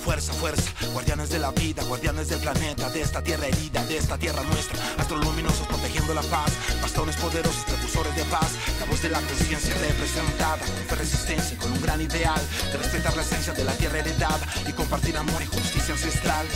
fuerza, fuerza. Guardianes de la vida, guardianes del planeta, de esta tierra herida, de esta tierra nuestra. Astros luminosos protegiendo la paz. Bastones poderosos, precursores de paz. La voz de la conciencia representada. Con resistencia y con un gran ideal. De respetar la esencia de la tierra heredada. Y compartir amor y justicia ancestral.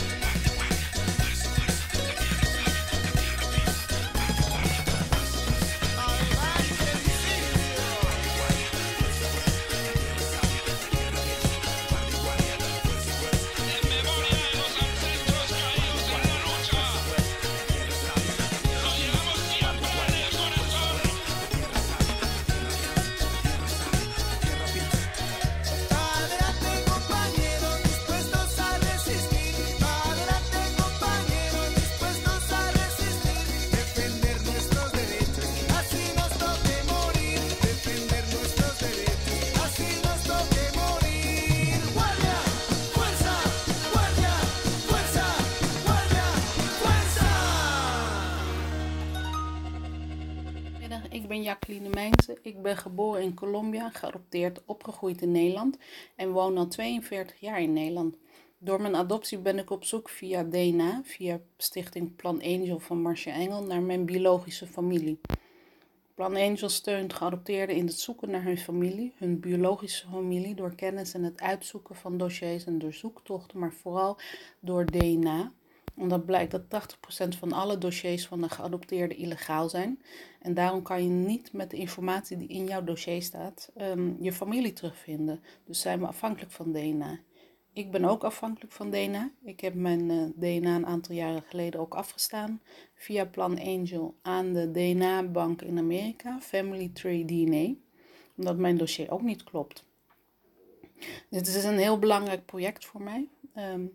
Ben geboren in Colombia, geadopteerd, opgegroeid in Nederland en woon al 42 jaar in Nederland. Door mijn adoptie ben ik op zoek via DNA, via Stichting Plan Angel van Marcia Engel, naar mijn biologische familie. Plan Angel steunt geadopteerden in het zoeken naar hun familie, hun biologische familie, door kennis en het uitzoeken van dossiers en door zoektochten, maar vooral door DNA omdat blijkt dat 80% van alle dossiers van de geadopteerden illegaal zijn. En daarom kan je niet met de informatie die in jouw dossier staat ehm, je familie terugvinden. Dus zijn we afhankelijk van DNA. Ik ben ook afhankelijk van DNA. Ik heb mijn eh, DNA een aantal jaren geleden ook afgestaan via Plan Angel aan de DNA-bank in Amerika, Family Tree DNA, omdat mijn dossier ook niet klopt. Dit is een heel belangrijk project voor mij. Ehm,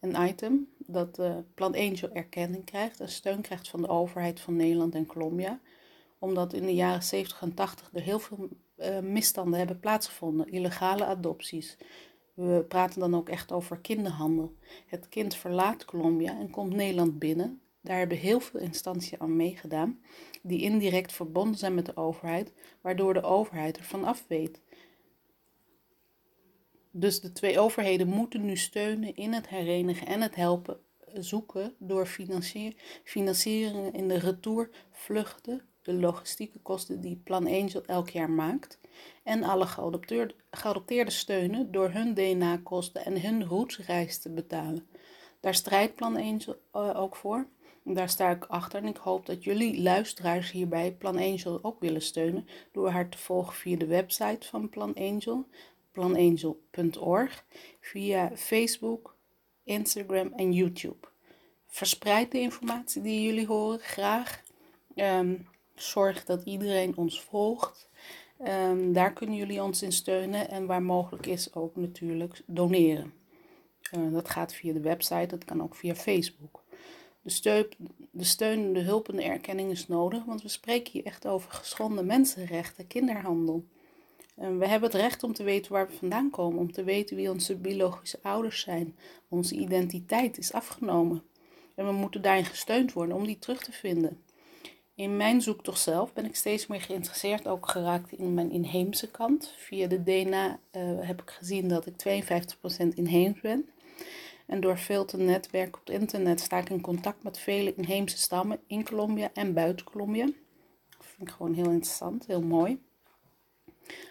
een item dat eh, Plan Angel erkenning krijgt en steun krijgt van de overheid van Nederland en Colombia. Omdat in de jaren 70 en 80 er heel veel eh, misstanden hebben plaatsgevonden, illegale adopties. We praten dan ook echt over kinderhandel. Het kind verlaat Colombia en komt Nederland binnen. Daar hebben heel veel instanties aan meegedaan, die indirect verbonden zijn met de overheid, waardoor de overheid ervan af weet. Dus de twee overheden moeten nu steunen in het herenigen en het helpen zoeken door financier, financieringen in de retour, vluchten, de logistieke kosten die Plan Angel elk jaar maakt. En alle geadopteerde, geadopteerden steunen door hun DNA-kosten en hun roetsreis te betalen. Daar strijdt Plan Angel eh, ook voor. Daar sta ik achter en ik hoop dat jullie luisteraars hierbij Plan Angel ook willen steunen door haar te volgen via de website van Plan Angel, planangel.org, via Facebook, Instagram en YouTube. Verspreid de informatie die jullie horen graag. Ehm, zorg dat iedereen ons volgt. Ehm, daar kunnen jullie ons in steunen en waar mogelijk is ook natuurlijk doneren. Eh, dat gaat via de website, dat kan ook via Facebook. De steun, de steun, de hulp en de erkenning is nodig, want we spreken hier echt over geschonden mensenrechten, kinderhandel. We hebben het recht om te weten waar we vandaan komen, om te weten wie onze biologische ouders zijn. Onze identiteit is afgenomen. En we moeten daarin gesteund worden om die terug te vinden. In mijn zoektocht zelf ben ik steeds meer geïnteresseerd, ook geraakt in mijn inheemse kant. Via de DNA eh, heb ik gezien dat ik 52% inheems ben. En door veel te netwerken op het internet sta ik in contact met vele inheemse stammen in Colombia en buiten Colombia. Dat vind ik gewoon heel interessant, heel mooi.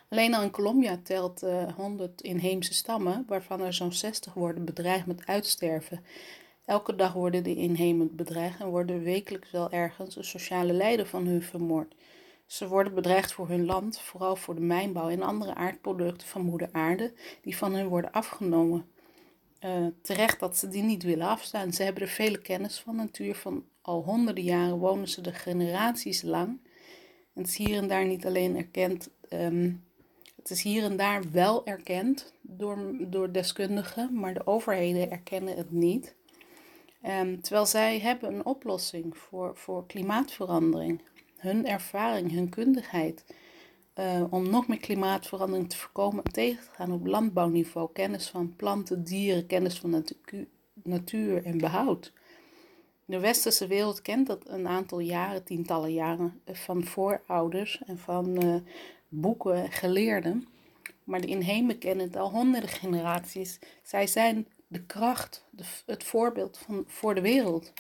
Alleen al in Colombia telt eh 100 inheemse stammen, waarvan er zo'n 60 worden bedreigd met uitsterven. Elke dag worden de inheemend bedreigd en worden wekelijks wel ergens een sociale leider van hun vermoord. Ze worden bedreigd voor hun land, vooral voor de mijnbouw en andere aardproducten van moeder aarde die van hun worden afgenomen. Eh, terecht dat ze die niet willen afstaan. Ze hebben er vele kennis van. Natuur van al honderden jaren wonen ze er generaties lang. En het is hier en daar niet alleen erkend, ehm, het is hier en daar wel erkend door, door deskundigen, maar de overheden erkennen het niet. Ehm, terwijl zij hebben een oplossing voor, voor klimaatverandering. Hun ervaring, hun kundigheid. eh, om nog meer klimaatverandering te voorkomen en tegen te gaan op landbouwniveau. Kennis van planten, dieren, kennis van natu- natuur en behoud. De westerse wereld kent dat een aantal jaren, tientallen jaren, eh, van voorouders en van eh, boeken en geleerden. Maar de inheemen kennen het al honderden generaties. Zij zijn de kracht, de, het voorbeeld van, voor de wereld.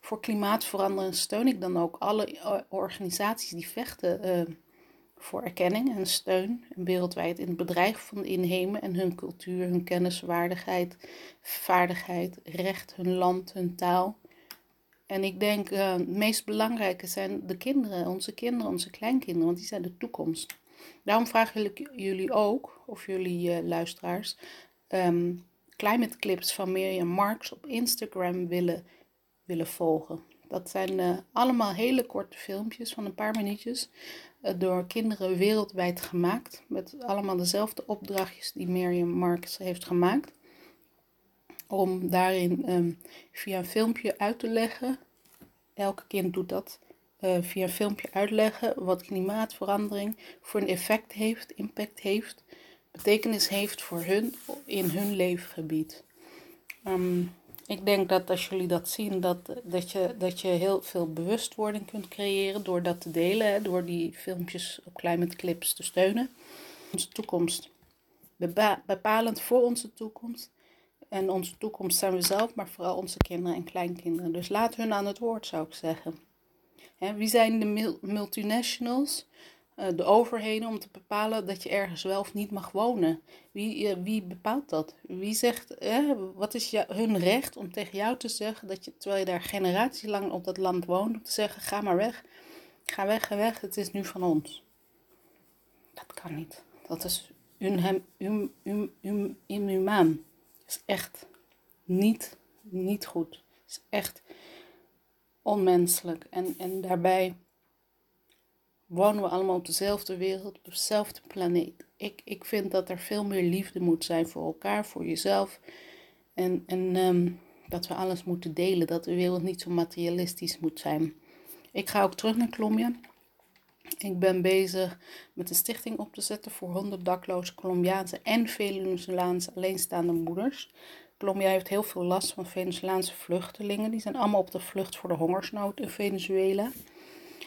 Voor klimaatverandering steun ik dan ook alle eh, organisaties die vechten eh, voor erkenning en steun wereldwijd in het bedrijf van de inheemen en hun cultuur, hun kenniswaardigheid, vaardigheid, recht, hun land, hun taal. En ik denk, eh, het meest belangrijke zijn de kinderen, onze kinderen, onze kleinkinderen, want die zijn de toekomst. Daarom vraag ik jullie ook, of jullie eh, luisteraars, ehm, climate clips van Mirjam Marks op Instagram willen, willen volgen. Dat zijn eh, allemaal hele korte filmpjes van een paar minuutjes door kinderen wereldwijd gemaakt. Met allemaal dezelfde opdrachtjes die Mirjam Marks heeft gemaakt. Om daarin ehm, via een filmpje uit te leggen, elke kind doet dat, eh, via een filmpje uitleggen wat klimaatverandering voor een effect heeft, impact heeft, betekenis heeft voor hun in hun leefgebied. Ehm, ik denk dat als jullie dat zien, dat, dat, je, dat je heel veel bewustwording kunt creëren door dat te delen, hè, door die filmpjes op Climate Clips te steunen. Onze toekomst. Bepa- bepalend voor onze toekomst. En onze toekomst zijn we zelf, maar vooral onze kinderen en kleinkinderen. Dus laat hun aan het woord, zou ik zeggen. Hè, wie zijn de mul- multinationals, eh, de overheden, om te bepalen dat je ergens wel of niet mag wonen? Wie, eh, wie bepaalt dat? Wie zegt, wat is hun recht om tegen jou te zeggen, dat je, terwijl je daar generatielang op dat land woont, om te zeggen, ga maar weg, ga weg, ga weg, het is nu van ons. Dat kan niet. Dat is um, um, um, inhumaan. Is echt niet, niet goed. Is echt onmenselijk. En, en daarbij wonen we allemaal op dezelfde wereld, op dezelfde planeet. Ik, ik vind dat er veel meer liefde moet zijn voor elkaar, voor jezelf. En, en ehm, dat we alles moeten delen, dat de wereld niet zo materialistisch moet zijn. Ik ga ook terug naar Colombia. Ik ben bezig met een stichting op te zetten voor 100 dakloze Colombiaanse en Venezolaanse alleenstaande moeders. Colombia heeft heel veel last van Venezolaanse vluchtelingen. Die zijn allemaal op de vlucht voor de hongersnood in Venezuela.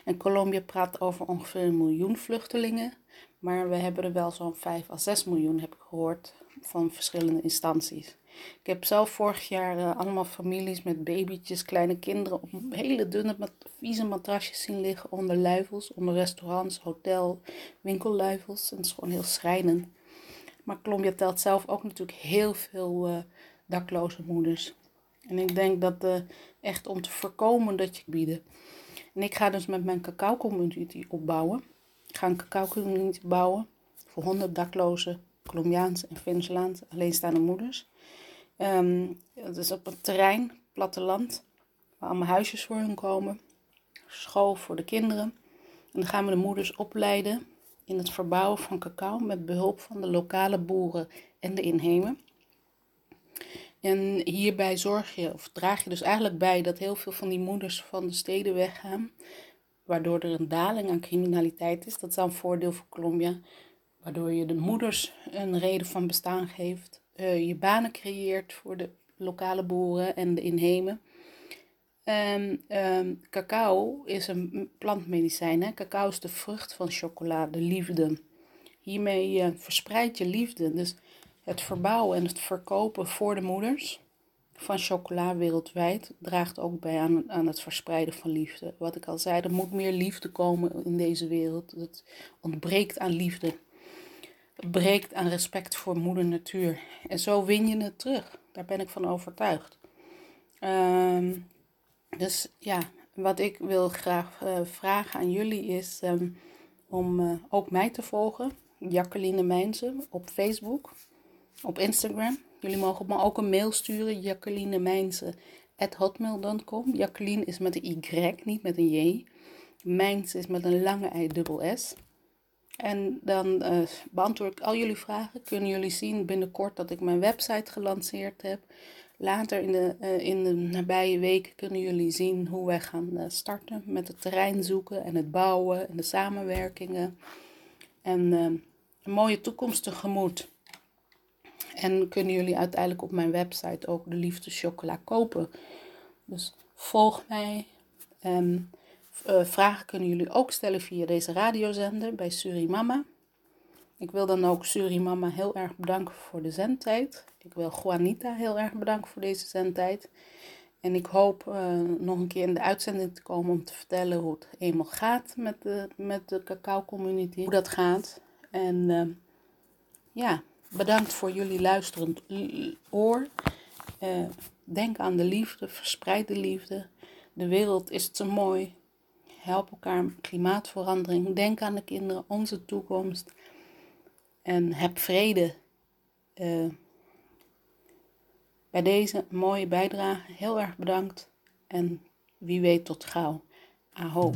En Colombia praat over ongeveer een miljoen vluchtelingen. Maar we hebben er wel zo'n 5 à 6 miljoen, heb ik gehoord, van verschillende instanties. Ik heb zelf vorig jaar eh, allemaal families met babytjes, kleine kinderen op hele dunne, mat- vieze matrasjes zien liggen onder luifels, onder restaurants, hotel, winkelluifels. En het is gewoon heel schrijnend. Maar Colombia telt zelf ook natuurlijk heel veel eh, dakloze moeders. En ik denk dat eh, echt om te voorkomen dat je bieden. En ik ga dus met mijn cacao community opbouwen. Ik ga een cacao community bouwen voor 100 dakloze Colombiaanse en Venezolaanse alleenstaande moeders. Ehm het is op een terrein, platteland, waar allemaal huisjes voor hun komen. School voor de kinderen. En dan gaan we de moeders opleiden in het verbouwen van cacao met behulp van de lokale boeren en de inhemen. En hierbij zorg je, of draag je dus eigenlijk bij dat heel veel van die moeders van de steden weggaan, waardoor er een daling aan criminaliteit is. Dat is dan een voordeel voor Colombia, waardoor je de moeders een reden van bestaan geeft, eh, je banen creëert voor de lokale boeren en de inhemen. En ehm, cacao is een plantmedicijn. Hè? Cacao is de vrucht van chocola, de liefde. Hiermee eh, verspreid je liefde. Dus het verbouwen en het verkopen voor de moeders van chocola wereldwijd draagt ook bij aan, aan het verspreiden van liefde. Wat ik al zei, er moet meer liefde komen in deze wereld. Het ontbreekt aan liefde. Breekt aan respect voor moeder natuur. En zo win je het terug. Daar ben ik van overtuigd. Ehm, dus ja, wat ik wil graag eh, vragen aan jullie is ehm, om eh, ook mij te volgen. Jacqueline Mijnsen op Facebook, op Instagram. Jullie mogen me ook een mail sturen, jacquelinemijnsen.hotmail.com. Jacqueline is met een Y, niet met een J. Mijns is met een lange I dubbel S. En dan eh, beantwoord ik al jullie vragen. Kunnen jullie zien binnenkort dat ik mijn website gelanceerd heb. Later in de, eh, in de nabije weken kunnen jullie zien hoe wij gaan eh, starten met het terrein zoeken en het bouwen en de samenwerkingen. En een mooie toekomst tegemoet. En kunnen jullie uiteindelijk op mijn website ook de liefde chocola kopen. Dus volg mij. En eh, vragen kunnen jullie ook stellen via deze radiozender bij Surimama. Ik wil dan ook Surimama heel erg bedanken voor de zendtijd. Ik wil Juanita heel erg bedanken voor deze zendtijd. En ik hoop eh, nog een keer in de uitzending te komen om te vertellen hoe het eenmaal gaat met de, met de cacao community. Hoe dat gaat. En eh, ja, bedankt voor jullie luisterend oor. Denk aan de liefde, verspreid de liefde. De wereld is te mooi. Help elkaar klimaatverandering. Denk aan de kinderen, onze toekomst. En heb vrede. Eh, bij deze mooie bijdrage heel erg bedankt. En wie weet tot gauw. Aho.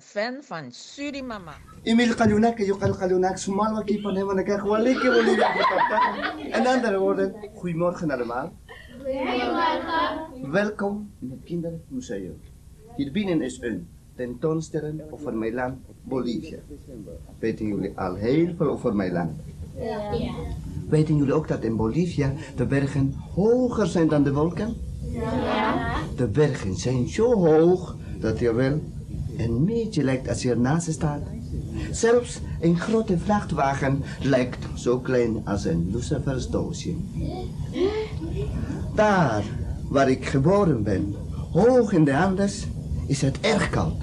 Fan van Surimama. Emil Kalunak, je kan Kalunak, Sumal Waki Panema, ik krijg wel lekker Bolivia. En andere woorden, goedemorgen allemaal. Welkom in het Kindermuseum. Hier binnen is een tentoonstelling over mijn land Bolivia. Weten jullie al heel veel over mijn land? Weten jullie ook dat in Bolivia de bergen hoger zijn dan de wolken? De bergen zijn zo hoog dat je wel een beetje lijkt als je ernaast staat. Zelfs een grote vrachtwagen lijkt zo klein als een lucifersdoosje. Daar waar ik geboren ben, hoog in de Andes, is het erg koud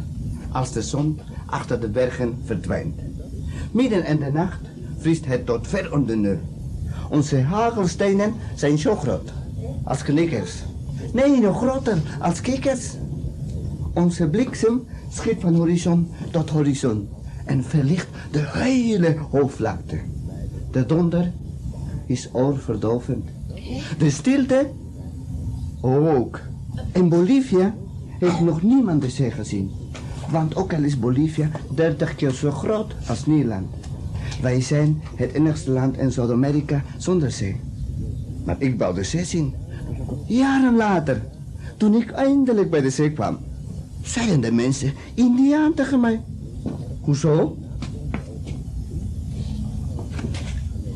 als de zon achter de bergen verdwijnt. Midden in de nacht vriest het tot ver onder nul. Onze hagelstenen zijn zo groot als knikkers. Nee, nog groter als kikkers. Onze bliksem schiet van horizon tot horizon en verlicht de hele hoofdvlakte. De donder is oorverdovend. De stilte ook. In Bolivia heeft nog niemand de zee gezien. Want ook al is Bolivia 30 keer zo groot als Nederland. Wij zijn het enigste land in Zuid-Amerika zonder zee. Maar ik wou de zee zien. Jaren later, toen ik eindelijk bij de zee kwam, zeiden de mensen Indiaan tegen mij. Hoezo?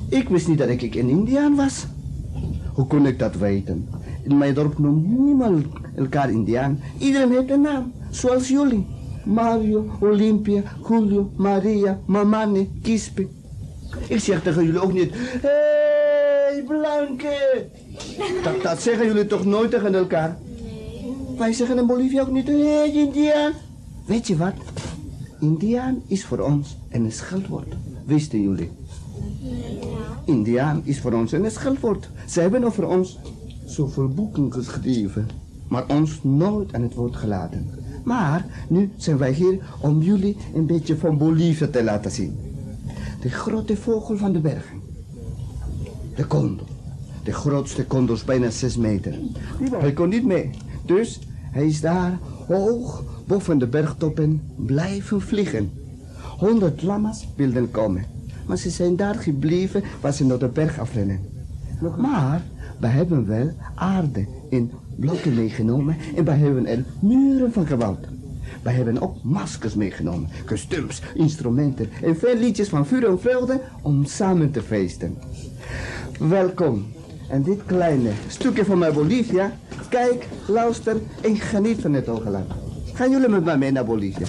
Ik wist niet dat ik een Indiaan was. Hoe kon ik dat weten? In mijn dorp noemt niemand elkaar Indiaan. Iedereen heeft een naam, zoals jullie. Mario, Olympia, Julio, Maria, Mamane, Kispe. Ik zeg tegen jullie ook niet, hé, hey, Blanke. Dat, dat zeggen jullie toch nooit tegen elkaar? Wij zeggen in Bolivia ook niet, hey, Indiaan. Weet je wat? Indiaan is voor ons een scheldwoord. Wisten jullie? Indiaan is voor ons een scheldwoord. Ze hebben over ons zoveel boeken geschreven, maar ons nooit aan het woord gelaten. Maar nu zijn wij hier om jullie een beetje van Bolivia te laten zien. De grote vogel van de bergen. De condor. De grootste condor is bijna 6 meter. Hij kon niet mee. Dus hij is daar hoog boven de bergtoppen blijven vliegen. Honderd lammas wilden komen. Maar ze zijn daar gebleven waar ze naar de berg afrennen. Maar we hebben wel aarde in blokken meegenomen en we hebben er muren van gebouwd. We hebben ook maskers meegenomen, kostuums, instrumenten en veel liedjes van vuur en vreugde om samen te feesten. Welkom. En dit kleine stukje van mijn Bolivia, kijk, luister en geniet van het oogland. Gaan jullie met mij mee naar Bolivia?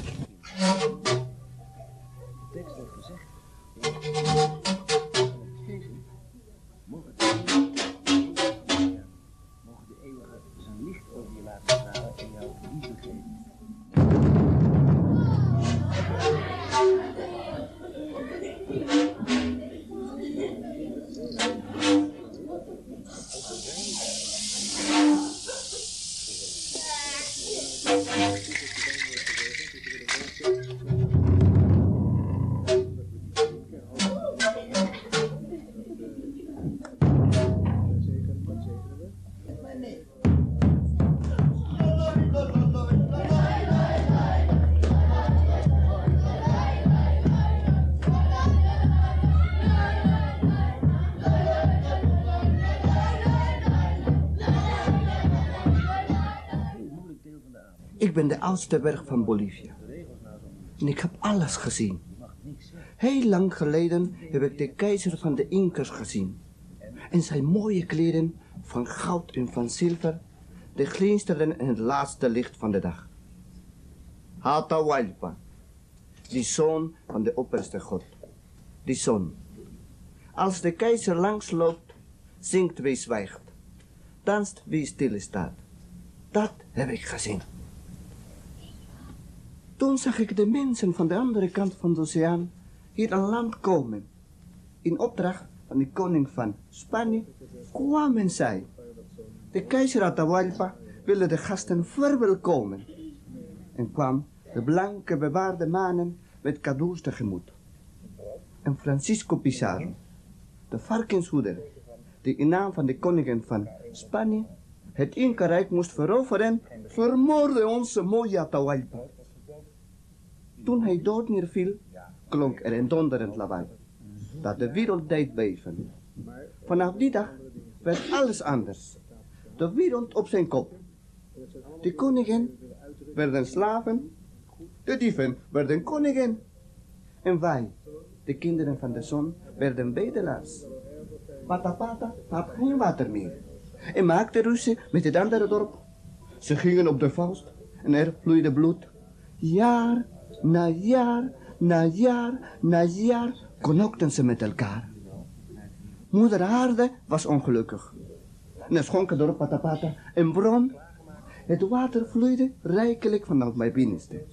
Ben de oudste berg van Bolivia. En ik heb alles gezien. Heel lang geleden heb ik de keizer van de Incas gezien. En zijn mooie kleren van goud en van zilver, die glinsterden in het laatste licht van de dag. Atahualpa, die zoon van de opperste god. Die zon. Als de keizer langsloopt, zingt wie zwijgt. Danst wie stil staat. Dat heb ik gezien. Toen zag ik de mensen van de andere kant van de oceaan hier aan land komen. In opdracht van de koning van Spanje kwamen zij. De keizer Atahualpa wilde de gasten verwelkomen. En kwam de blanke bewaarde manen met cadeaus tegemoet. En Francisco Pizarro, de varkenshoeder, die in naam van de koningin van Spanje het Inca-rijk moest veroveren, vermoordde onze mooie Atahualpa. Toen hij dood neerviel, klonk er een donderend lawaai, dat de wereld deed beven. Vanaf die dag werd alles anders. De wereld op zijn kop. De koningen werden slaven, de dieven werden koningen. En wij, de kinderen van de zon, werden bedelaars. Patapata had geen water meer. En maakte ruzie met het andere dorp. Ze gingen op de vuist en er vloeide bloed. Jaar na jaar na jaar na jaar knokten ze met elkaar. Moeder aarde was ongelukkig. En er schonk door Patapata een bron. Het water vloeide rijkelijk vanuit mijn binnenste.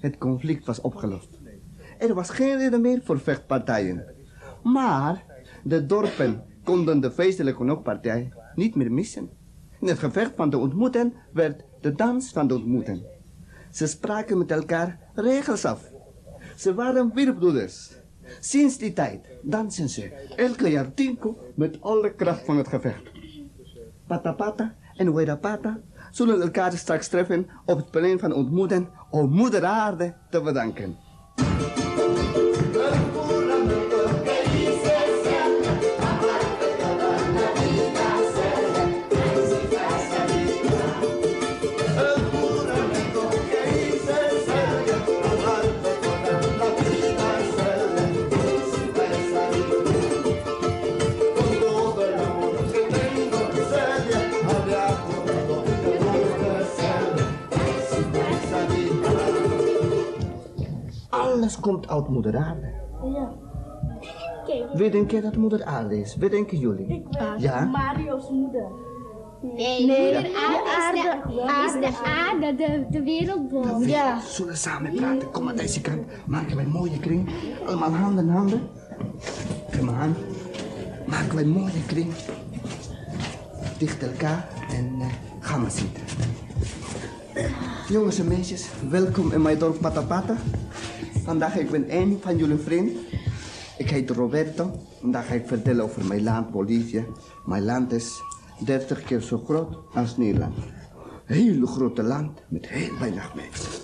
Het conflict was opgelost. Er was geen reden meer voor vechtpartijen. Maar de dorpen konden de feestelijke knokpartij niet meer missen. In het gevecht van de ontmoeten werd de dans van de ontmoeten. Ze spraken met elkaar regels af. Ze waren wirbroeders. Sinds die tijd dansen ze elke jaar tinko met alle kracht van het gevecht. Patapata en Wedapata zullen elkaar straks treffen op het plein van ontmoeten om moeder aarde te bedanken. Alles komt uit moeder aarde. Ja. Kijk, Wie denk je dat moeder aarde is? Wie denken jullie? ik was Ja? Mario's moeder. Nee, Nee, moeder aarde is de, is de aarde, de, de wereldbol. Ja. We zullen samen praten. Kom aan deze kant. Maken wij een mooie kring. Allemaal handen in handen. Geef me aan. Maken wij een mooie kring. Dicht elkaar en eh, gaan we zitten. Jongens en meisjes, welkom in mijn dorp Patapata. Vandaag ik ben een van jullie vrienden. Ik heet Roberto. Vandaag ga ik vertellen over mijn land Bolivia. Mijn land is 30 keer zo groot als Nederland. Heel grote land met heel weinig mensen.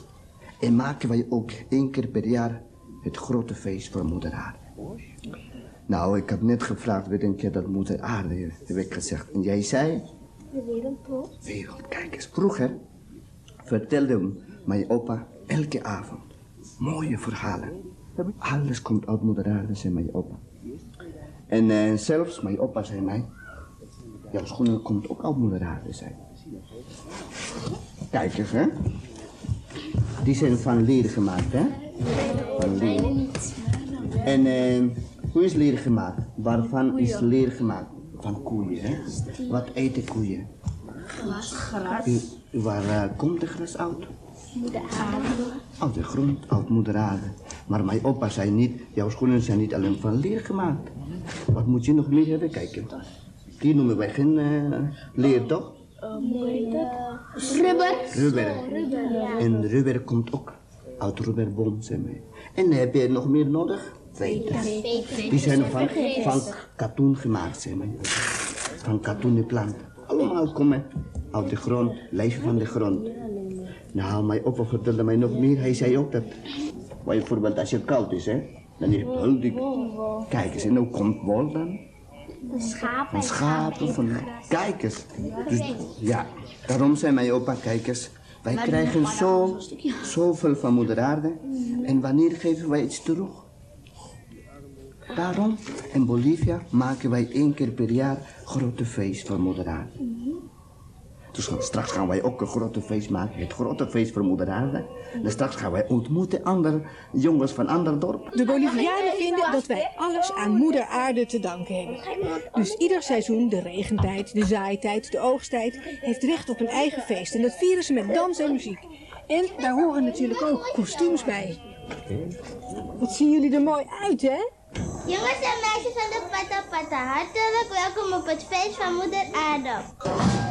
En maken wij ook één keer per jaar het grote feest voor Moeder Aarde. Nou, ik heb net gevraagd, wie denk je dat Moeder Aarde is? Heb ik gezegd. En jij zei? De. Wereld, kijk eens. Vroeger vertelde mijn opa elke avond mooie verhalen. Alles komt uit Moeder Aarde, zei mijn opa. En eh, zelfs mijn opa zei mij, jouw schoenen komt ook uit Moeder Aarde, zei hij. Kijk eens, hè. Die zijn van leer gemaakt, hè. Van leer. En eh, hoe is leer gemaakt? Waarvan is leer gemaakt? Van koeien, hè. Wat eten koeien? Gras. U- Waar eh, komt de gras uit? Moeder aarde. Uit de grond, uit moeder aarde. Maar mijn opa zei niet, jouw schoenen zijn niet alleen van leer gemaakt. Wat moet je nog meer hebben? Kijken. Die noemen wij geen eh, leer, toch? Rubber. Rubber. En rubber komt ook uit rubberboom, zei mij. En heb je nog meer nodig? Veters. Die zijn van, van katoen gemaakt, zei mij. Van katoenen planten. Allemaal komen uit de grond, leven van de grond. Nou, mijn opa vertelde mij nog meer. Hij zei ook dat, bijvoorbeeld als het koud is, hè, dan is het heel dik. Kijk eens, en hoe komt wol dan? De schapen. Van schapen, van kijkers. Dus ja, daarom zei mijn opa, kijkers, wij krijgen zo, zoveel van moeder aarde. En wanneer geven wij iets terug? Daarom, in Bolivia maken wij één keer per jaar grote feest van moeder aarde. Dus straks gaan wij ook een grote feest maken, het grote feest voor moeder aarde. En straks gaan wij ontmoeten andere jongens van ander dorp. De Bolivianen vinden dat wij alles aan moeder aarde te danken hebben. Dus ieder seizoen, de regentijd, de zaaitijd, de oogsttijd, heeft recht op een eigen feest. En dat vieren ze met dans en muziek. En daar horen natuurlijk ook kostuums bij. Wat zien jullie er mooi uit, hè? Jongens en meisjes van de Pata Pata, hartelijk welkom op het feest van Moeder Aarde.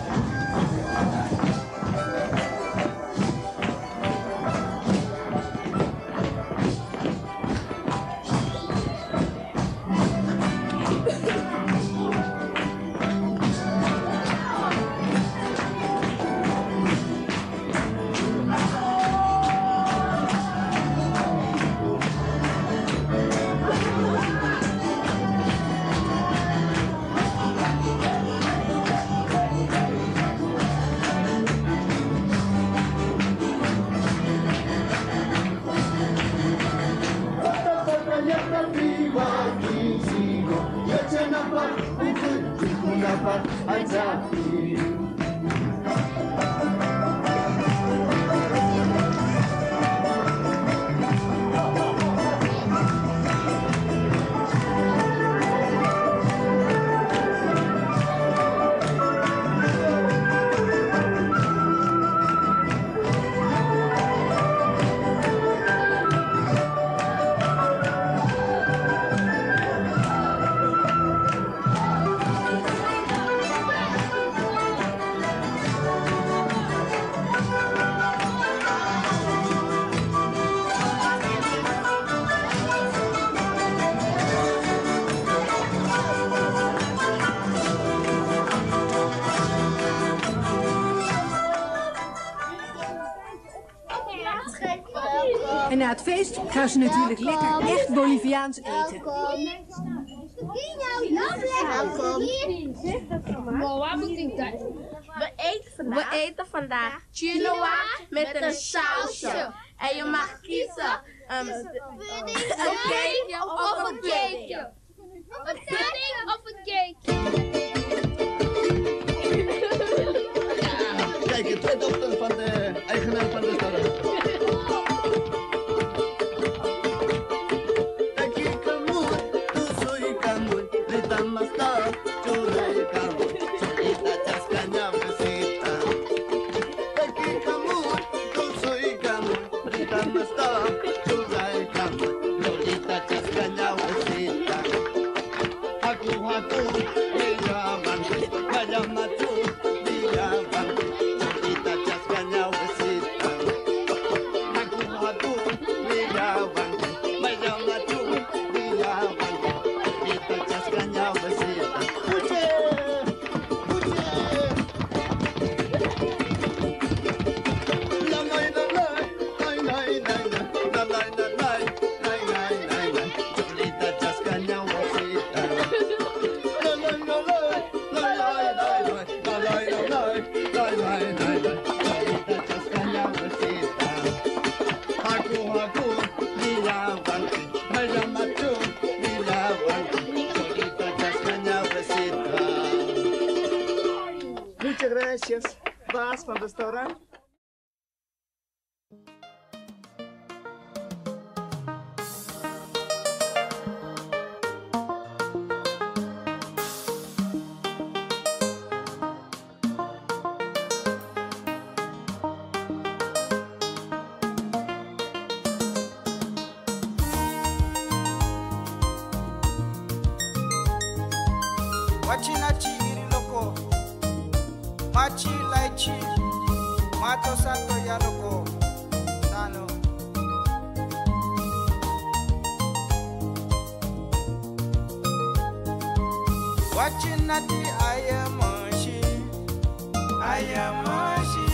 gaan ze natuurlijk lekker echt Boliviaans eten. We eten vandaag, We eten vandaag chinoa met een sausje. En je mag kiezen um, een cake of een cake. Een pudding of een cake. wachina chiri loko machilaichi matosato ya loko tano wachina ti ayamoshi ayamoshi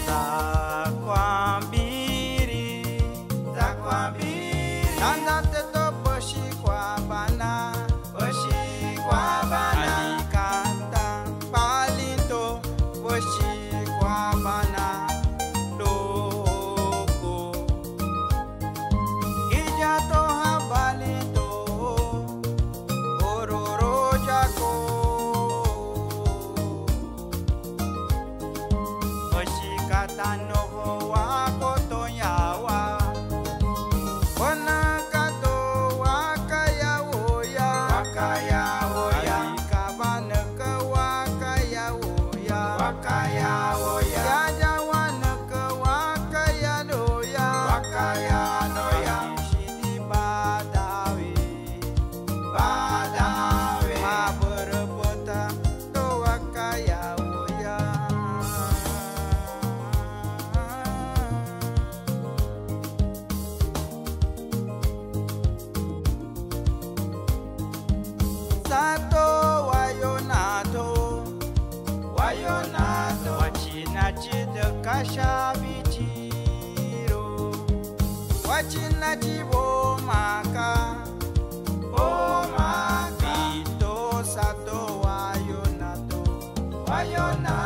Lion.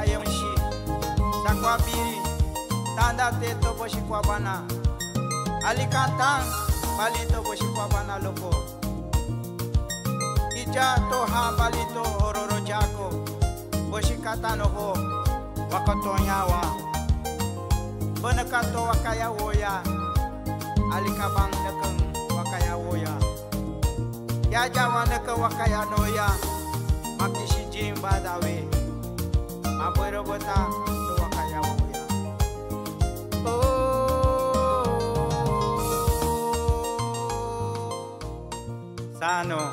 ayamshi sakwabiri tanda te tobo Ali alikantan bali tobo shikwabana loko. Ija toha bali to hororo jako boshikata noho wakotonyawa bonakato wakaya woya. Alikabang nakang wakaya woya. Yajawa naka wakaya noya. Jimba dawe. Oh. Sano.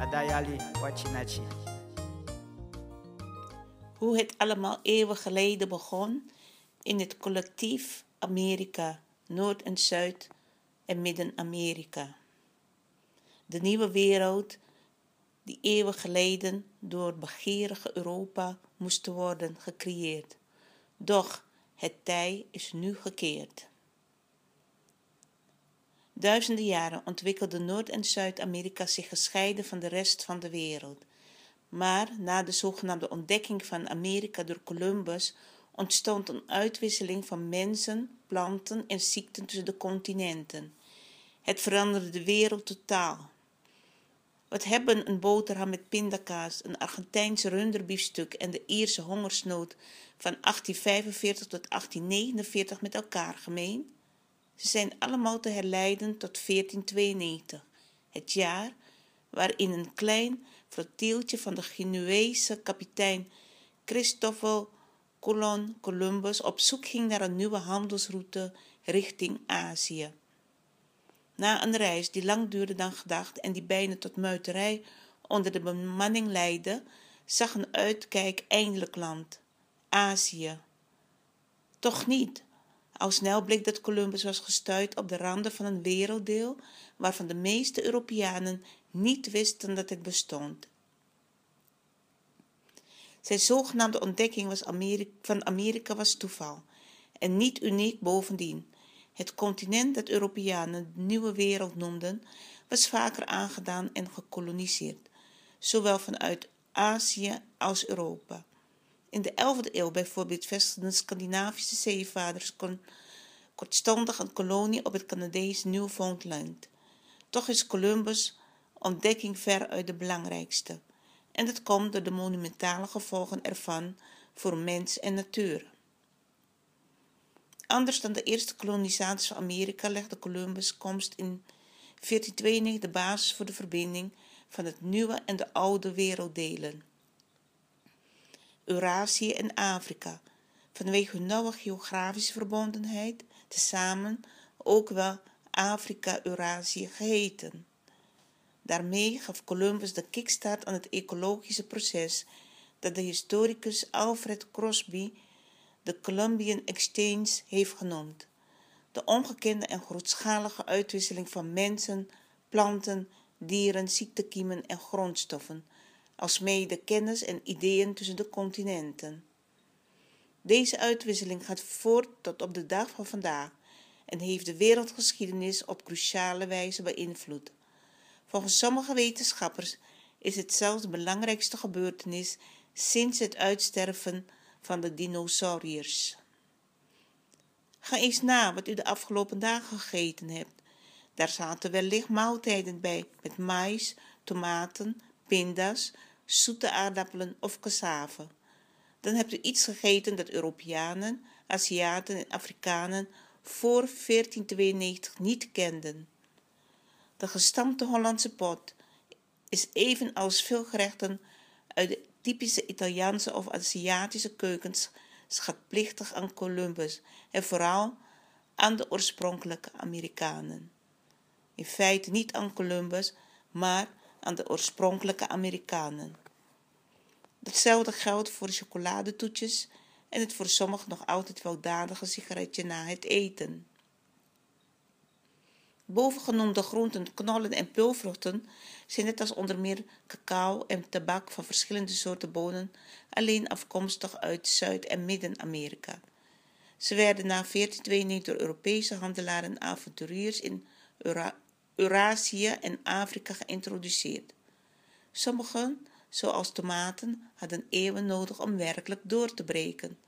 Adayali wachinachi. Hoe het allemaal eeuwen geleden begon in het collectief Amerika, Noord- en Zuid- en Midden-Amerika. De nieuwe wereld die eeuwen geleden door begeerige Europa moest worden gecreëerd. Doch het tij is nu gekeerd. Duizenden jaren ontwikkelde Noord- en Zuid-Amerika zich gescheiden van de rest van de wereld. Maar na de zogenaamde ontdekking van Amerika door Columbus ontstond een uitwisseling van mensen, planten en ziekten tussen de continenten. Het veranderde de wereld totaal. Wat hebben een boterham met pindakaas, een Argentijnse runderbiefstuk en de Ierse hongersnood van 1845 tot 1849 met elkaar gemeen? Ze zijn allemaal te herleiden tot 1492, het jaar waarin een klein flottieltje van de Genuese kapitein Christoffel Colon Columbus op zoek ging naar een nieuwe handelsroute richting Azië. Na een reis die lang duurde dan gedacht en die bijna tot muiterij onder de bemanning leidde, zag een uitkijk eindelijk land, Azië. Toch niet. Al snel bleek dat Columbus was gestuurd op de randen van een werelddeel waarvan de meeste Europeanen niet wisten dat het bestond. Zijn zogenaamde ontdekking was Amerika, van Amerika was toeval en niet uniek bovendien. Het continent dat Europeanen de nieuwe wereld noemden, was vaker aangedaan en gekoloniseerd, zowel vanuit Azië als Europa. In de 11e eeuw bijvoorbeeld vestigden Scandinavische zeevaarders kortstondig een kolonie op het Canadees Newfoundland. Toch is Columbus' ontdekking veruit de belangrijkste. En dat komt door de monumentale gevolgen ervan voor mens en natuur. Anders dan de eerste kolonisatie van Amerika legde Columbus' komst in 1492 de basis voor de verbinding van het nieuwe en de oude werelddelen. Eurasië en Afrika, vanwege hun nauwe geografische verbondenheid, tezamen ook wel Afrika-Eurasië geheten. Daarmee gaf Columbus de kickstart aan het ecologische proces dat de historicus Alfred Crosby de Columbian Exchange heeft genoemd. De ongekende en grootschalige uitwisseling van mensen, planten, dieren, ziektekiemen en grondstoffen, alsmede de kennis en ideeën tussen de continenten. Deze uitwisseling gaat voort tot op de dag van vandaag en heeft de wereldgeschiedenis op cruciale wijze beïnvloed. Volgens sommige wetenschappers is het zelfs de belangrijkste gebeurtenis sinds het uitsterven van de dinosauriërs. Ga eens na wat u de afgelopen dagen gegeten hebt. Daar zaten wellicht maaltijden bij met mais, tomaten, pinda's, zoete aardappelen of cassave. Dan hebt u iets gegeten dat Europeanen, Aziaten en Afrikanen voor 1492 niet kenden. De gestampte Hollandse pot is evenals veel gerechten uit de typische Italiaanse of Aziatische keukens schatplichtig aan Columbus en vooral aan de oorspronkelijke Amerikanen. In feite niet aan Columbus, maar aan de oorspronkelijke Amerikanen. Datzelfde geldt voor de chocoladetoetjes en het voor sommigen nog altijd weldadige sigaretje na het eten. Bovengenoemde groenten, knollen en peulvruchten zijn net als onder meer cacao en tabak van verschillende soorten bonen alleen afkomstig uit Zuid- en Midden-Amerika. Ze werden na 1492 door Europese handelaren en avonturiers in Eura Eurasië en Afrika geïntroduceerd. Sommigen, zoals tomaten, hadden eeuwen nodig om werkelijk door te breken.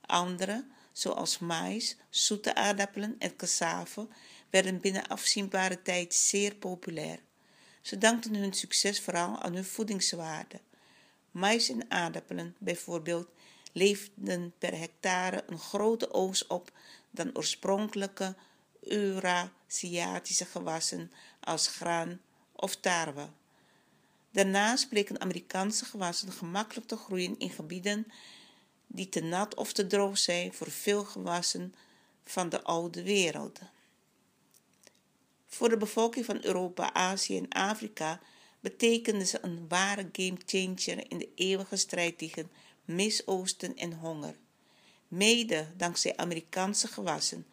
Andere, zoals mais, zoete aardappelen en cassave, werden binnen afzienbare tijd zeer populair. Ze dankten hun succes vooral aan hun voedingswaarde. Mais en aardappelen bijvoorbeeld leefden per hectare een grote oogst op dan oorspronkelijke Eurasiatische gewassen als graan of tarwe. Daarnaast bleken Amerikaanse gewassen gemakkelijk te groeien in gebieden die te nat of te droog zijn voor veel gewassen van de oude wereld. Voor de bevolking van Europa, Azië en Afrika betekende ze een ware gamechanger in de eeuwige strijd tegen misoosten en honger. Mede dankzij Amerikaanse gewassen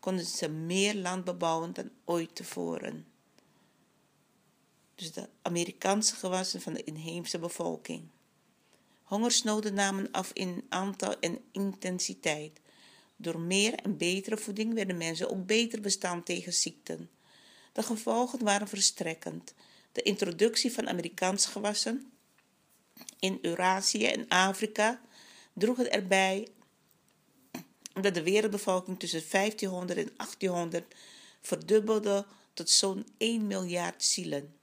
konden ze meer land bebouwen dan ooit tevoren. Dus de Amerikaanse gewassen van de inheemse bevolking. Hongersnoden namen af in aantal en intensiteit. Door meer en betere voeding werden mensen ook beter bestand tegen ziekten. De gevolgen waren verstrekkend. De introductie van Amerikaanse gewassen in Eurasië en Afrika droeg erbij dat de wereldbevolking tussen 1500 en 1800 verdubbelde tot zo'n 1 miljard zielen.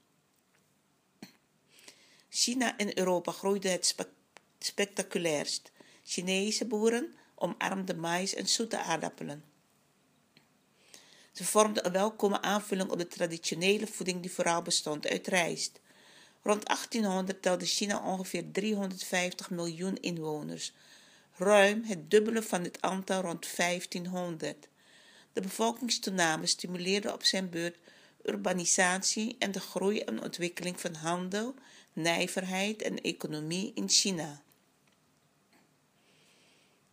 China en Europa groeiden het spe spectaculairst. Chinese boeren omarmden mais en zoete aardappelen. Ze vormden een welkome aanvulling op de traditionele voeding die vooral bestond uit rijst. Rond 1800 telde China ongeveer 350 miljoen inwoners, ruim het dubbele van het aantal rond 1500. De bevolkingstoename stimuleerde op zijn beurt urbanisatie en de groei en ontwikkeling van handel, nijverheid en economie in China.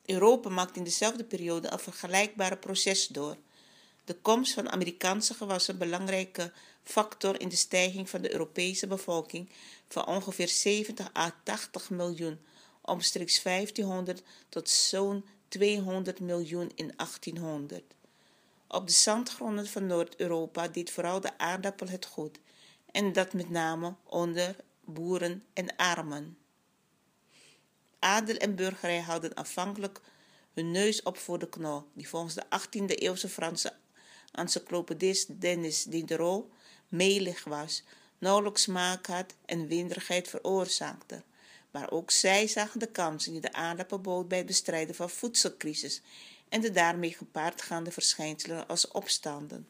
Europa maakte in dezelfde periode een vergelijkbare proces door. De komst van Amerikaanse gewassen een belangrijke factor in de stijging van de Europese bevolking van ongeveer 70 à 80 miljoen omstreeks 1500 tot zo'n 200 miljoen in 1800. Op de zandgronden van Noord-Europa deed vooral de aardappel het goed, en dat met name onder boeren en armen. Adel en burgerij hadden afhankelijk hun neus op voor de knol, die volgens de 18e eeuwse Franse encyclopedist Denis Diderot melig was, nauwelijks smaak had en winderigheid veroorzaakte. Maar ook zij zagen de kansen die de aardappel bood bij het bestrijden van voedselcrisis en de daarmee gepaard gaande verschijnselen als opstanden.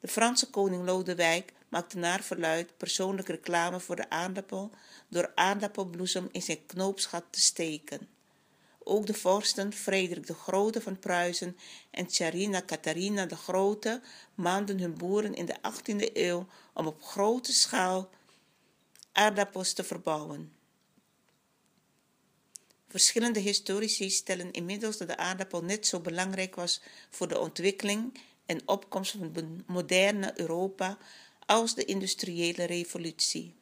De Franse koning Lodewijk maakte naar verluid persoonlijk reclame voor de aardappel door aardappelbloesem in zijn knoopsgat te steken. Ook de vorsten Frederik de Grote van Pruisen en Tsarina Catharina de Grote maanden hun boeren in de 18e eeuw om op grote schaal aardappels te verbouwen. Verschillende historici stellen inmiddels dat de aardappel net zo belangrijk was voor de ontwikkeling en opkomst van moderne Europa als de industriële revolutie.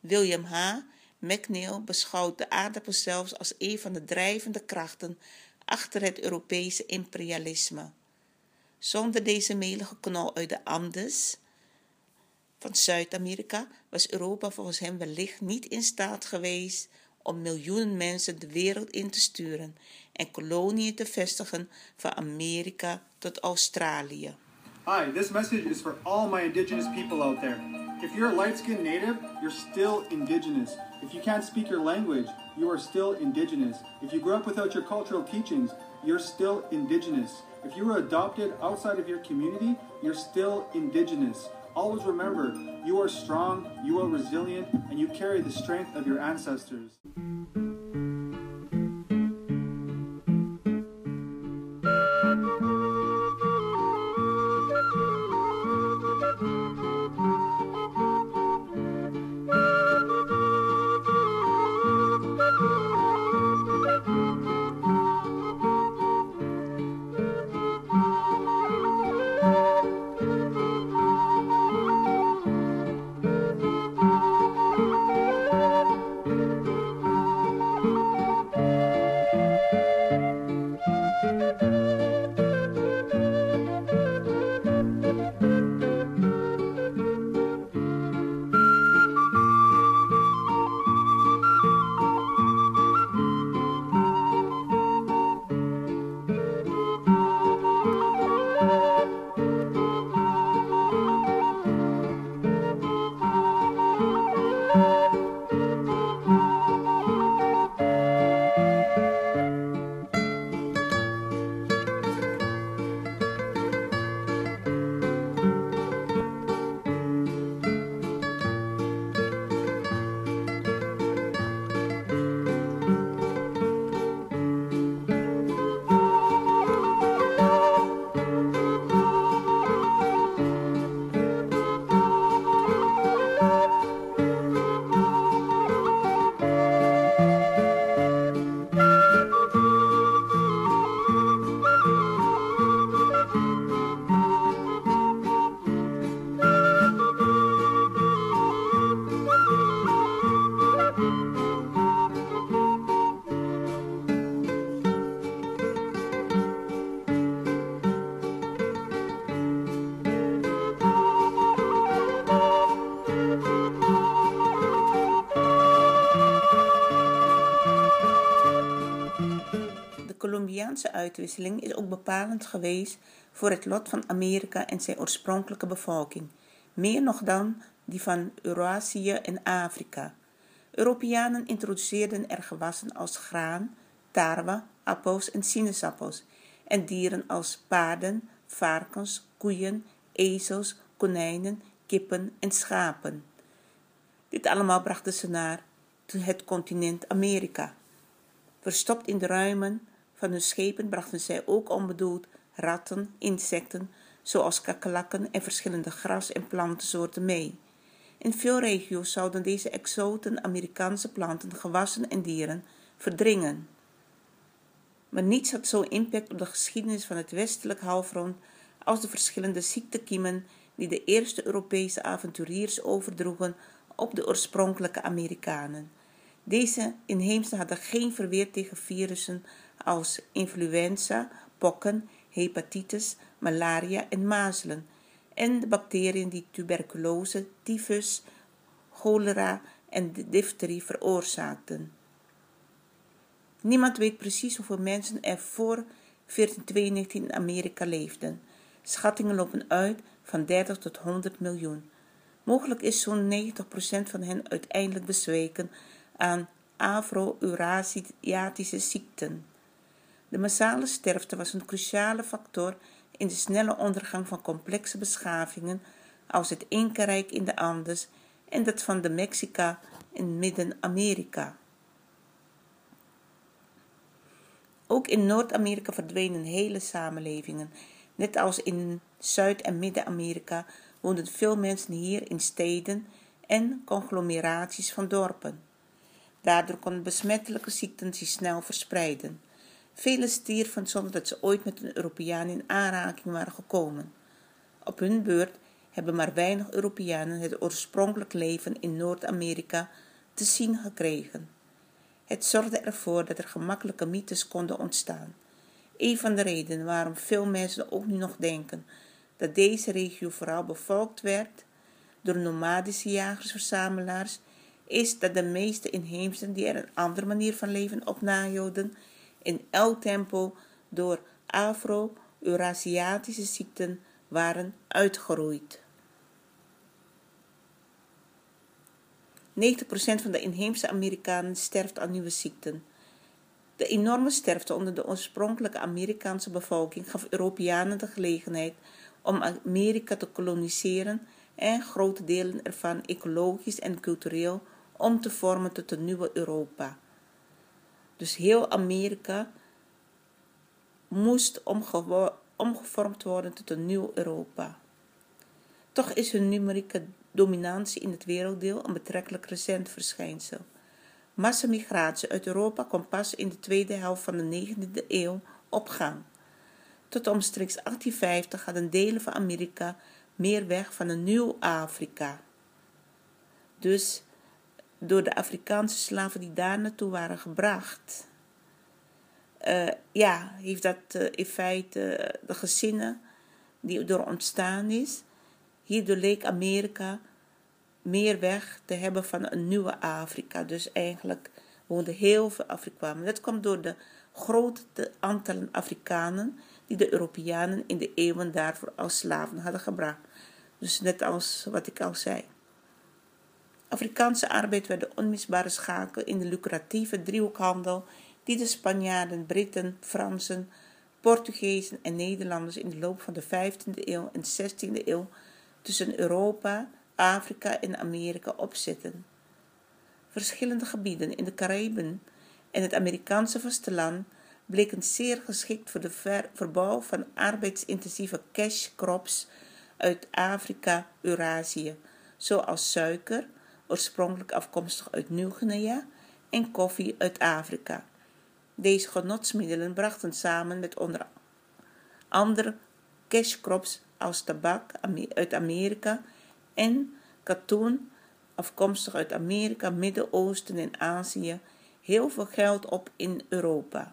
William H. McNeill beschouwt de aardappel zelfs als een van de drijvende krachten achter het Europese imperialisme. Zonder deze melige knol uit de Andes van Zuid-Amerika was Europa volgens hem wellicht niet in staat geweest om miljoenen mensen de wereld in te sturen en koloniën te vestigen van Amerika tot Australië. Hi, this message is for all my indigenous people out there. If you're a light skinned native, you're still indigenous. If you can't speak your language, you are still indigenous. If you grew up without your cultural teachings, you're still indigenous. If you were adopted outside of your community, you're still indigenous. Always remember, you are strong, you are resilient, and you carry the strength of your ancestors. Europeaanse uitwisseling is ook bepalend geweest voor het lot van Amerika en zijn oorspronkelijke bevolking, meer nog dan die van Eurasië en Afrika. Europeanen introduceerden er gewassen als graan, tarwe, appels en sinaasappels en dieren als paarden, varkens, koeien, ezels, konijnen, kippen en schapen. Dit allemaal brachten ze naar het continent Amerika. Verstopt in de ruimen van hun schepen brachten zij ook onbedoeld ratten, insecten, zoals kakelakken en verschillende gras- en plantensoorten mee. In veel regio's zouden deze exoten Amerikaanse planten, gewassen en dieren verdringen. Maar niets had zo'n impact op de geschiedenis van het westelijk halfrond als de verschillende ziektekiemen die de eerste Europese avonturiers overdroegen op de oorspronkelijke Amerikanen. Deze inheemsen hadden geen verweer tegen virussen als influenza, pokken, hepatitis, malaria en mazelen en de bacteriën die tuberculose, tyfus, cholera en difterie veroorzaakten. Niemand weet precies hoeveel mensen er voor 1492 in Amerika leefden. Schattingen lopen uit van 30 tot 100 miljoen. Mogelijk is zo'n 90% van hen uiteindelijk bezweken aan Afro-Eurasiatische ziekten. De massale sterfte was een cruciale factor in de snelle ondergang van complexe beschavingen als het Inca-rijk in de Andes en dat van de Mexica in Midden-Amerika. Ook in Noord-Amerika verdwenen hele samenlevingen. Net als in Zuid- en Midden-Amerika woonden veel mensen hier in steden en conglomeraties van dorpen. Daardoor konden besmettelijke ziekten zich snel verspreiden. Velen stierven zonder dat ze ooit met een Europeaan in aanraking waren gekomen. Op hun beurt hebben maar weinig Europeanen het oorspronkelijk leven in Noord-Amerika te zien gekregen. Het zorgde ervoor dat er gemakkelijke mythes konden ontstaan. Een van de redenen waarom veel mensen ook nu nog denken dat deze regio vooral bevolkt werd door nomadische jagers-verzamelaars, is dat de meeste inheemsen die er een andere manier van leven op nahielden, in elk tempo door Afro-Eurasiatische ziekten waren uitgeroeid. 90% van de inheemse Amerikanen sterft aan nieuwe ziekten. De enorme sterfte onder de oorspronkelijke Amerikaanse bevolking gaf Europeanen de gelegenheid om Amerika te koloniseren en grote delen ervan ecologisch en cultureel om te vormen tot een nieuwe Europa. Dus heel Amerika moest omgevormd worden tot een nieuw Europa. Toch is hun numerieke dominantie in het werelddeel een betrekkelijk recent verschijnsel. Massamigratie uit Europa kwam pas in de tweede helft van de 19e eeuw op gang. Tot omstreeks 1850 hadden delen van Amerika meer weg van een nieuw Afrika. Dus door de Afrikaanse slaven die daar naartoe waren gebracht, uh, ja, heeft dat uh, in feite de gezinnen die er ontstaan is. Hierdoor leek Amerika meer weg te hebben van een nieuwe Afrika. Dus eigenlijk woonden heel veel Afrikanen. Dat kwam door de grote aantallen Afrikanen die de Europeanen in de eeuwen daarvoor als slaven hadden gebracht. Dus net als wat ik al zei. Afrikaanse arbeid werd de onmisbare schakel in de lucratieve driehoekhandel die de Spanjaarden, Britten, Fransen, Portugezen en Nederlanders in de loop van de 15e eeuw en 16e eeuw tussen Europa, Afrika en Amerika opzetten. Verschillende gebieden in de Cariben en het Amerikaanse vasteland bleken zeer geschikt voor de verbouw van arbeidsintensieve cash crops uit Afrika, Eurasië, zoals suiker, oorspronkelijk afkomstig uit Nieuw-Guinea, en koffie uit Afrika. Deze genotsmiddelen brachten samen met onder andere cashcrops als tabak uit Amerika en katoen afkomstig uit Amerika, Midden-Oosten en Azië heel veel geld op in Europa.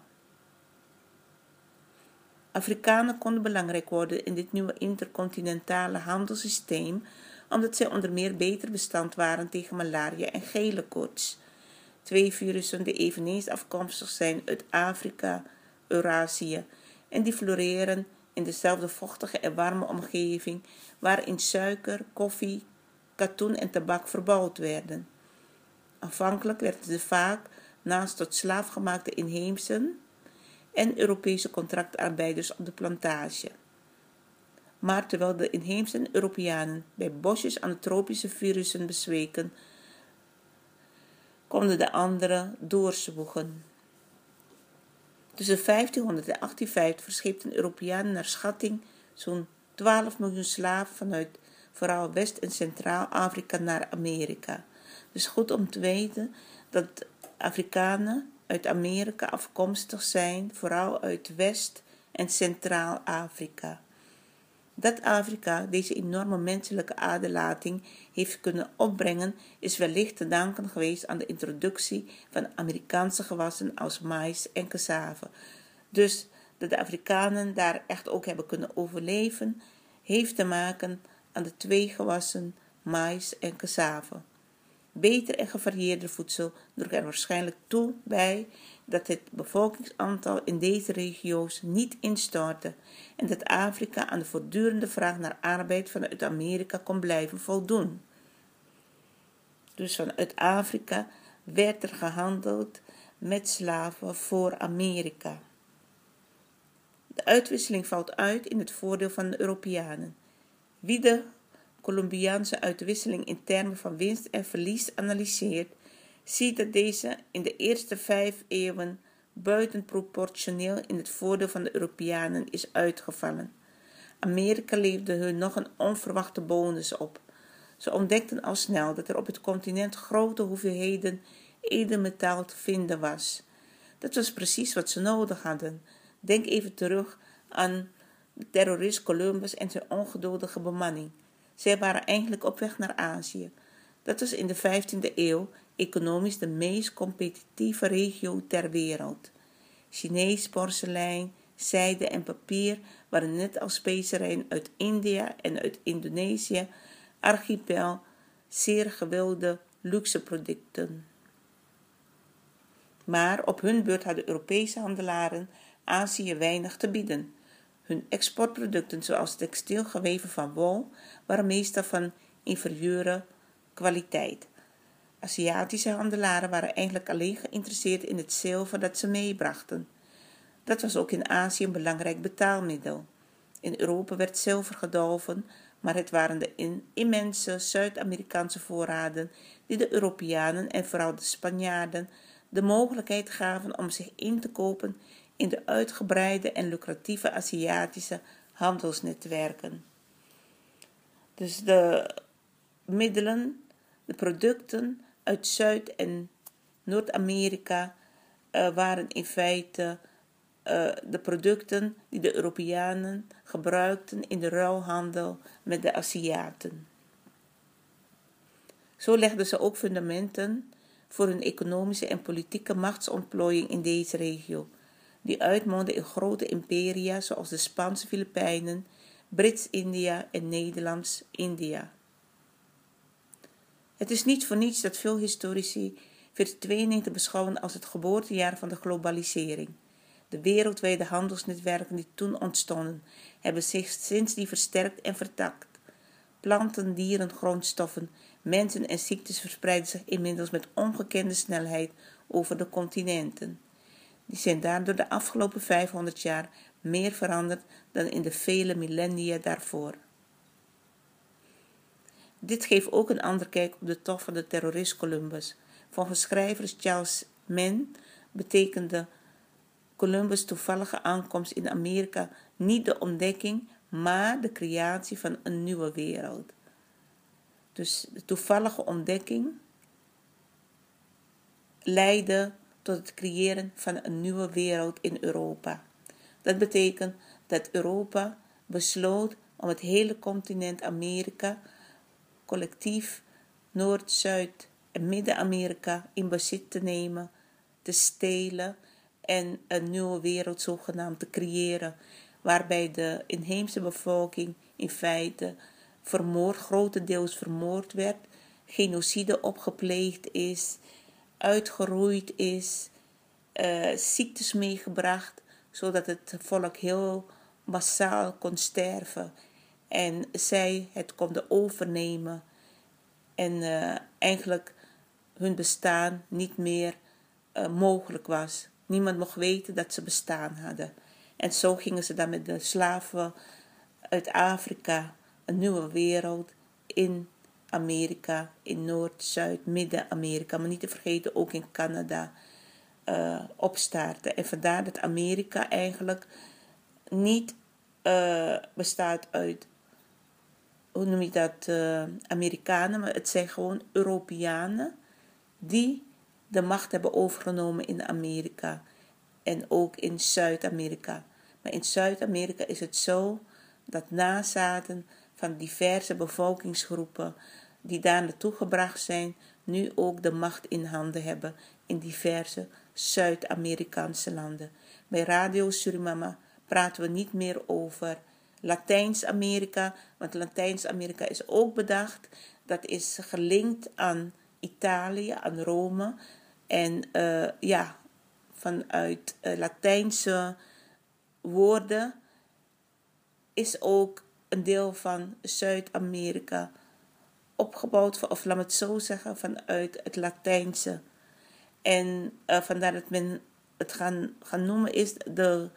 Afrikanen konden belangrijk worden in dit nieuwe intercontinentale handelssysteem omdat zij onder meer beter bestand waren tegen malaria en gele koorts. Twee virussen die eveneens afkomstig zijn uit Afrika, Eurasië en die floreren in dezelfde vochtige en warme omgeving waarin suiker, koffie, katoen en tabak verbouwd werden. Aanvankelijk werden ze vaak naast tot slaafgemaakte inheemsen en Europese contractarbeiders op de plantage. Maar terwijl de inheemse Europeanen bij bosjes aan de tropische virussen bezweken, konden de anderen doorzwoegen. Tussen 1500 en 1850 verscheepten Europeanen naar schatting zo'n 12 miljoen slaven vanuit vooral West- en Centraal-Afrika naar Amerika. Dus goed om te weten dat Afrikanen uit Amerika afkomstig zijn, vooral uit West- en Centraal-Afrika. Dat Afrika deze enorme menselijke aderlating heeft kunnen opbrengen, is wellicht te danken geweest aan de introductie van Amerikaanse gewassen als mais en cassave. Dus dat de Afrikanen daar echt ook hebben kunnen overleven, heeft te maken aan de twee gewassen mais en cassave. Beter en gevarieerder voedsel droeg er waarschijnlijk toe bij dat het bevolkingsaantal in deze regio's niet instortte en dat Afrika aan de voortdurende vraag naar arbeid vanuit Amerika kon blijven voldoen. Dus vanuit Afrika werd er gehandeld met slaven voor Amerika. De uitwisseling valt uit in het voordeel van de Europeanen. Wie de Colombiaanse uitwisseling in termen van winst en verlies analyseert, ziet dat deze in de eerste vijf eeuwen buitenproportioneel in het voordeel van de Europeanen is uitgevallen. Amerika leefde hun nog een onverwachte bonus op. Ze ontdekten al snel dat er op het continent grote hoeveelheden edelmetaal te vinden was. Dat was precies wat ze nodig hadden. Denk even terug aan de terrorist Columbus en zijn ongeduldige bemanning. Zij waren eigenlijk op weg naar Azië. Dat was in de 15e eeuw economisch de meest competitieve regio ter wereld. Chinees porselein, zijde en papier waren net als specerijen uit India en uit Indonesië, archipel, zeer gewilde luxe producten. Maar op hun beurt hadden Europese handelaren Azië weinig te bieden. Hun exportproducten, zoals textielgeweven van wol, waren meestal van inferieure kwaliteit. Aziatische handelaren waren eigenlijk alleen geïnteresseerd in het zilver dat ze meebrachten. Dat was ook in Azië een belangrijk betaalmiddel. In Europa werd zilver gedolven, maar het waren de immense Zuid-Amerikaanse voorraden die de Europeanen en vooral de Spanjaarden de mogelijkheid gaven om zich in te kopen in de uitgebreide en lucratieve Aziatische handelsnetwerken. Dus de middelen, de producten uit Zuid- en Noord-Amerika uh, waren in feite uh, de producten die de Europeanen gebruikten in de ruilhandel met de Aziaten. Zo legden ze ook fundamenten voor hun economische en politieke machtsontplooiing in deze regio, die uitmondde in grote imperia zoals de Spaanse Filipijnen, Brits-India en Nederlands-India. Het is niet voor niets dat veel historici 1492 beschouwen als het geboortejaar van de globalisering. De wereldwijde handelsnetwerken die toen ontstonden, hebben zich sinds die versterkt en vertakt. Planten, dieren, grondstoffen, mensen en ziektes verspreiden zich inmiddels met ongekende snelheid over de continenten. Die zijn daardoor de afgelopen 500 jaar meer veranderd dan in de vele millennia daarvoor. Dit geeft ook een ander kijk op de tocht van de terrorist Columbus. Volgens schrijvers Charles Mann betekende Columbus' toevallige aankomst in Amerika niet de ontdekking, maar de creatie van een nieuwe wereld. Dus de toevallige ontdekking leidde tot het creëren van een nieuwe wereld in Europa. Dat betekent dat Europa besloot om het hele continent Amerika collectief Noord, Zuid en Midden-Amerika in bezit te nemen, te stelen en een nieuwe wereld zogenaamd te creëren, waarbij de inheemse bevolking in feite vermoord, grotendeels vermoord werd, genocide opgepleegd is, uitgeroeid is, uh, ziektes meegebracht, zodat het volk heel massaal kon sterven. En zij het konden overnemen en eh, eigenlijk hun bestaan niet meer eh, mogelijk was. Niemand mocht weten dat ze bestaan hadden. En zo gingen ze dan met de slaven uit Afrika een nieuwe wereld in Amerika, in Noord, Zuid, Midden-Amerika, maar niet te vergeten ook in Canada uh, opstarten. En vandaar dat Amerika eigenlijk niet bestaat uit, hoe noem je dat, uh, Amerikanen, maar het zijn gewoon Europeanen die de macht hebben overgenomen in Amerika en ook in Zuid-Amerika. Maar in Zuid-Amerika is het zo dat nazaten van diverse bevolkingsgroepen die daar naartoe gebracht zijn, nu ook de macht in handen hebben in diverse Zuid-Amerikaanse landen. Bij Radio Surimama praten we niet meer over Latijns-Amerika, want Latijns-Amerika is ook bedacht. Dat is gelinkt aan Italië, aan Rome. En uh, ja, vanuit uh, Latijnse woorden is ook een deel van Zuid-Amerika opgebouwd, of laat me het zo zeggen, vanuit het Latijnse. En uh, vandaar dat men het gaan, gaan noemen is de,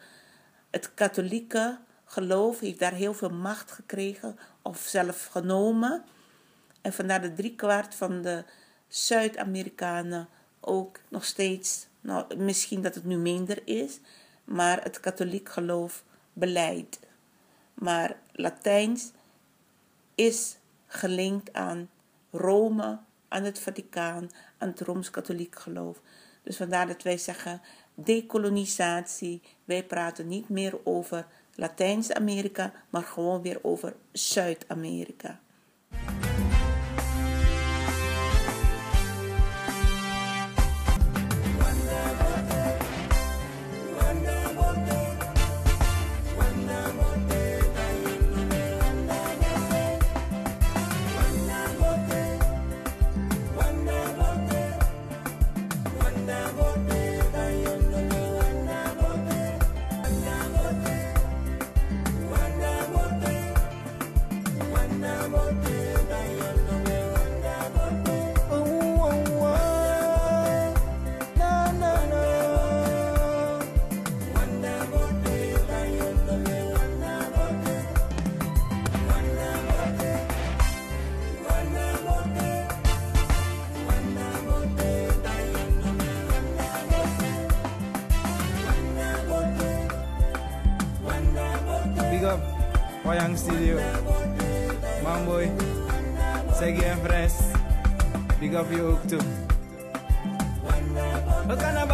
het katholieke geloof heeft daar heel veel macht gekregen of zelf genomen. En vandaar de driekwart van de Zuid-Amerikanen ook nog steeds, nou, misschien dat het nu minder is, maar het katholiek geloof beleidt. Maar Latijns is gelinkt aan Rome, aan het Vaticaan, aan het Rooms-Katholiek geloof. Dus vandaar dat wij zeggen dekolonisatie. Wij praten niet meer over Latijns-Amerika, maar gewoon weer over Zuid-Amerika. Wayang Studio. Mamboy. Segi en Fres. Big up je ook toe. Wat kan dat